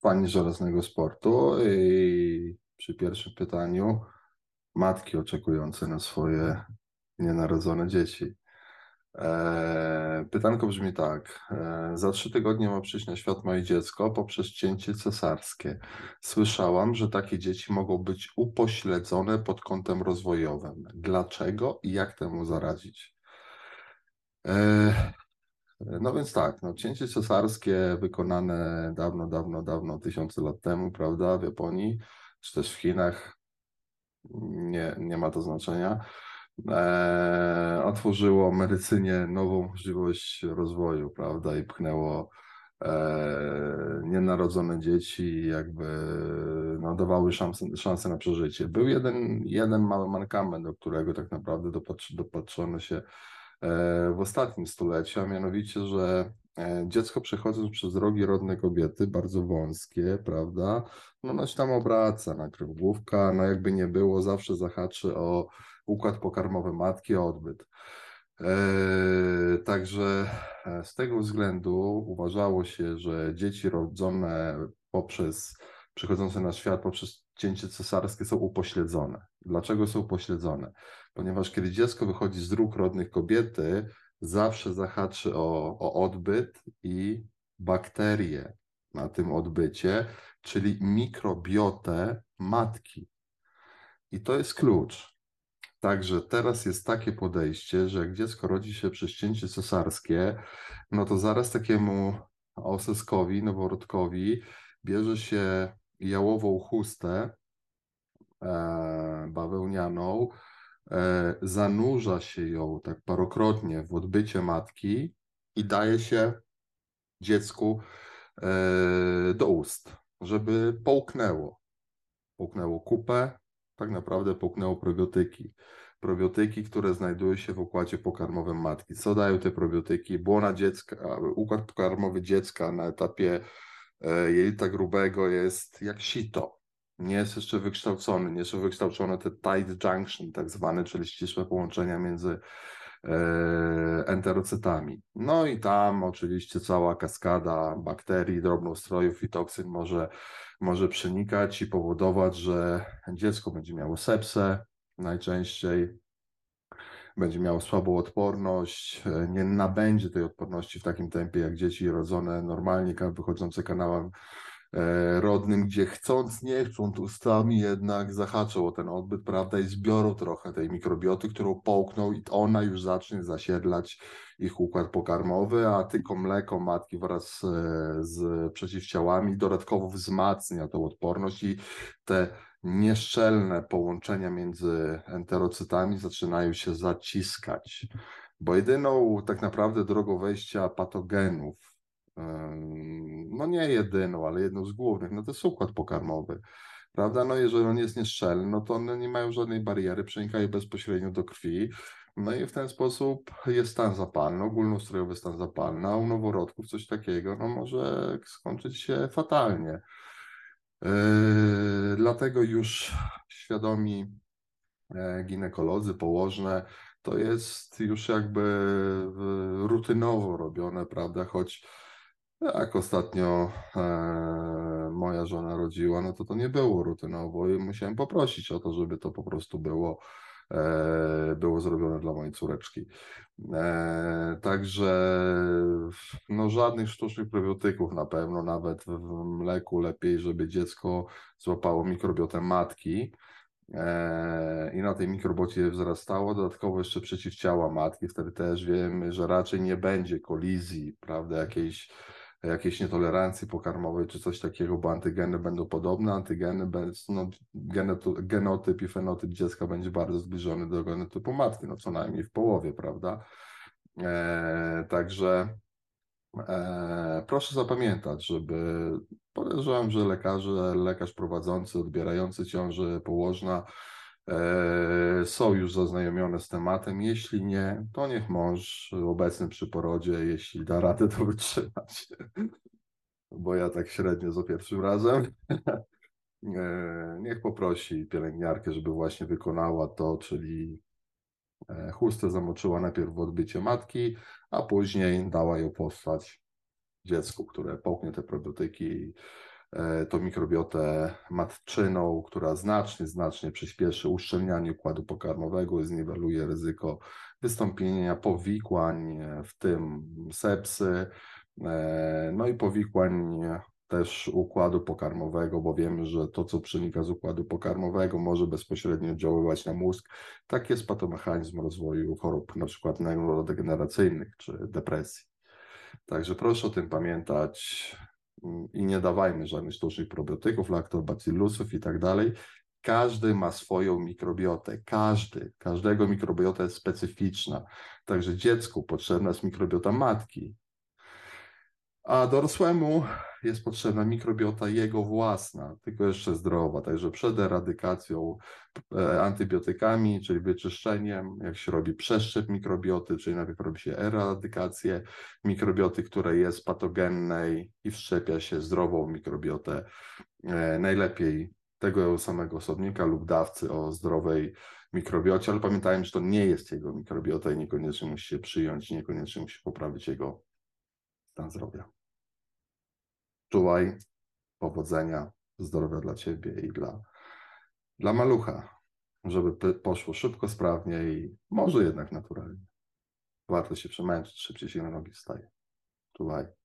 pani żelaznego sportu i przy pierwszym pytaniu matki oczekujące na swoje nienarodzone dzieci. E, pytanko brzmi tak. E, za trzy tygodnie ma przyjść na świat moje dziecko poprzez cięcie cesarskie. Słyszałam, że takie dzieci mogą być upośledzone pod kątem rozwojowym. Dlaczego i jak temu zaradzić? E, no więc tak, no, cięcie cesarskie wykonane dawno, dawno, dawno, tysiące lat temu, prawda, w Japonii, czy też w Chinach, nie, nie ma to znaczenia, e, otworzyło medycynie nową możliwość rozwoju, prawda, i pchnęło e, nienarodzone dzieci, jakby no, dawały szansę, szansę na przeżycie. Był jeden, jeden mały mankament, do którego tak naprawdę dopatr, dopatrzono się w ostatnim stuleciu, a mianowicie, że e, dziecko przechodząc przez drogi rodne kobiety, bardzo wąskie, prawda, no ono się tam obraca, najpierw główka, no jakby nie było, zawsze zahaczy o układ pokarmowy matki, o odbyt. E, także z tego względu uważało się, że dzieci rodzone poprzez, przychodzące na świat poprzez cięcie cesarskie są upośledzone. Dlaczego są upośledzone? Ponieważ kiedy dziecko wychodzi z dróg rodnych kobiety, zawsze zahaczy o, o odbyt i bakterie na tym odbycie, czyli mikrobiotę matki. I to jest klucz. Także teraz jest takie podejście, że jak dziecko rodzi się przez cięcie cesarskie, no to zaraz takiemu oseskowi, noworodkowi bierze się jałową chustę e, bawełnianą, e, zanurza się ją tak parokrotnie w odbycie matki i daje się dziecku e, do ust, żeby połknęło. Połknęło kupę, tak naprawdę połknęło probiotyki. Probiotyki, które znajdują się w układzie pokarmowym matki. Co dają te probiotyki? Błona dziecka, układ pokarmowy dziecka na etapie jelita grubego jest jak sito. Nie jest jeszcze wykształcony, nie są wykształcone te tight junction, tak zwane, czyli ścisłe połączenia między e, enterocytami. No i tam oczywiście cała kaskada bakterii, drobnoustrojów i toksyn może, może przenikać i powodować, że dziecko będzie miało sepsę najczęściej, będzie miał słabą odporność, e, nie nabędzie tej odporności w takim tempie jak dzieci rodzone. Normalnie, wychodzące kanałem e, rodnym, gdzie chcąc, nie chcąc ustami jednak zahaczą o ten odbyt, prawda, i zbiorą trochę tej mikrobioty, którą połkną i ona już zacznie zasiedlać ich układ pokarmowy, a tylko mleko matki wraz e, z przeciwciałami dodatkowo wzmacnia tą odporność i te nieszczelne połączenia między enterocytami zaczynają się zaciskać, bo jedyną tak naprawdę drogą wejścia patogenów, no nie jedyną, ale jedną z głównych, no to jest układ pokarmowy. Prawda? No jeżeli on jest nieszczelny, no to one nie mają żadnej bariery, przenikają bezpośrednio do krwi, no i w ten sposób jest stan zapalny, ogólnoustrojowy stan zapalny, a u noworodków coś takiego no może skończyć się fatalnie. Yy, dlatego już świadomi e, ginekolodzy, położne, to jest już jakby rutynowo robione, prawda? Choć jak ostatnio e, moja żona rodziła, no to to nie było rutynowo i musiałem poprosić o to, żeby to po prostu było było zrobione dla mojej córeczki. E, także no żadnych sztucznych probiotyków na pewno, nawet w mleku lepiej, żeby dziecko złapało mikrobiotę matki. E, i na tej mikrobocie wzrastało, dodatkowo jeszcze przeciwciała matki, wtedy też wiemy, że raczej nie będzie kolizji, prawda, jakiejś jakiejś nietolerancji pokarmowej czy coś takiego, bo antygeny będą podobne, antygeny, no, genotyp i fenotyp dziecka będzie bardzo zbliżony do genotypu matki, no co najmniej w połowie, prawda? E, także e, proszę zapamiętać, żeby podejrzewam, że lekarze, lekarz prowadzący, odbierający ciąży położna są już zaznajomione z tematem. Jeśli nie, to niech mąż obecny przy porodzie, jeśli da radę to wytrzymać, bo ja tak średnio za pierwszym razem, e, niech poprosi pielęgniarkę, żeby właśnie wykonała to, czyli e, chustę zamoczyła najpierw w odbycie matki, a później dała ją postać dziecku, które połknie te probiotyki e, tą mikrobiotę matczyną, która znacznie, znacznie przyspieszy uszczelnianie układu pokarmowego i zniweluje ryzyko wystąpienia powikłań, w tym sepsy, e, no i powikłań też układu pokarmowego, bo wiemy, że to, co przenika z układu pokarmowego, może bezpośrednio oddziaływać na mózg. Tak jest patomechanizm rozwoju chorób, przykład neurodegeneracyjnych czy depresji. Także proszę o tym pamiętać i nie dawajmy żadnych sztucznych probiotyków, laktobacillusów i tak dalej. Każdy ma swoją mikrobiotę, każdy, każdego mikrobiota jest specyficzna. Także dziecku potrzebna jest mikrobiota matki, a dorosłemu jest potrzebna mikrobiota jego własna, tylko jeszcze zdrowa. Także przed eradykacją e, antybiotykami, czyli wyczyszczeniem, jak się robi przeszczep mikrobioty, czyli najpierw robi się eradykację mikrobioty, której jest patogennej i wszczepia się zdrową mikrobiotę. E, najlepiej tego samego osobnika lub dawcy o zdrowej mikrobiocie, ale pamiętajmy, że to nie jest jego mikrobiota i niekoniecznie musi się przyjąć, niekoniecznie musi poprawić jego stan zdrowia. Czuwaj, powodzenia, zdrowia dla ciebie i dla, dla malucha, żeby poszło szybko, sprawnie i może jednak naturalnie. Warto się przemęczyć, szybciej się na nogi wstaje. Czuwaj.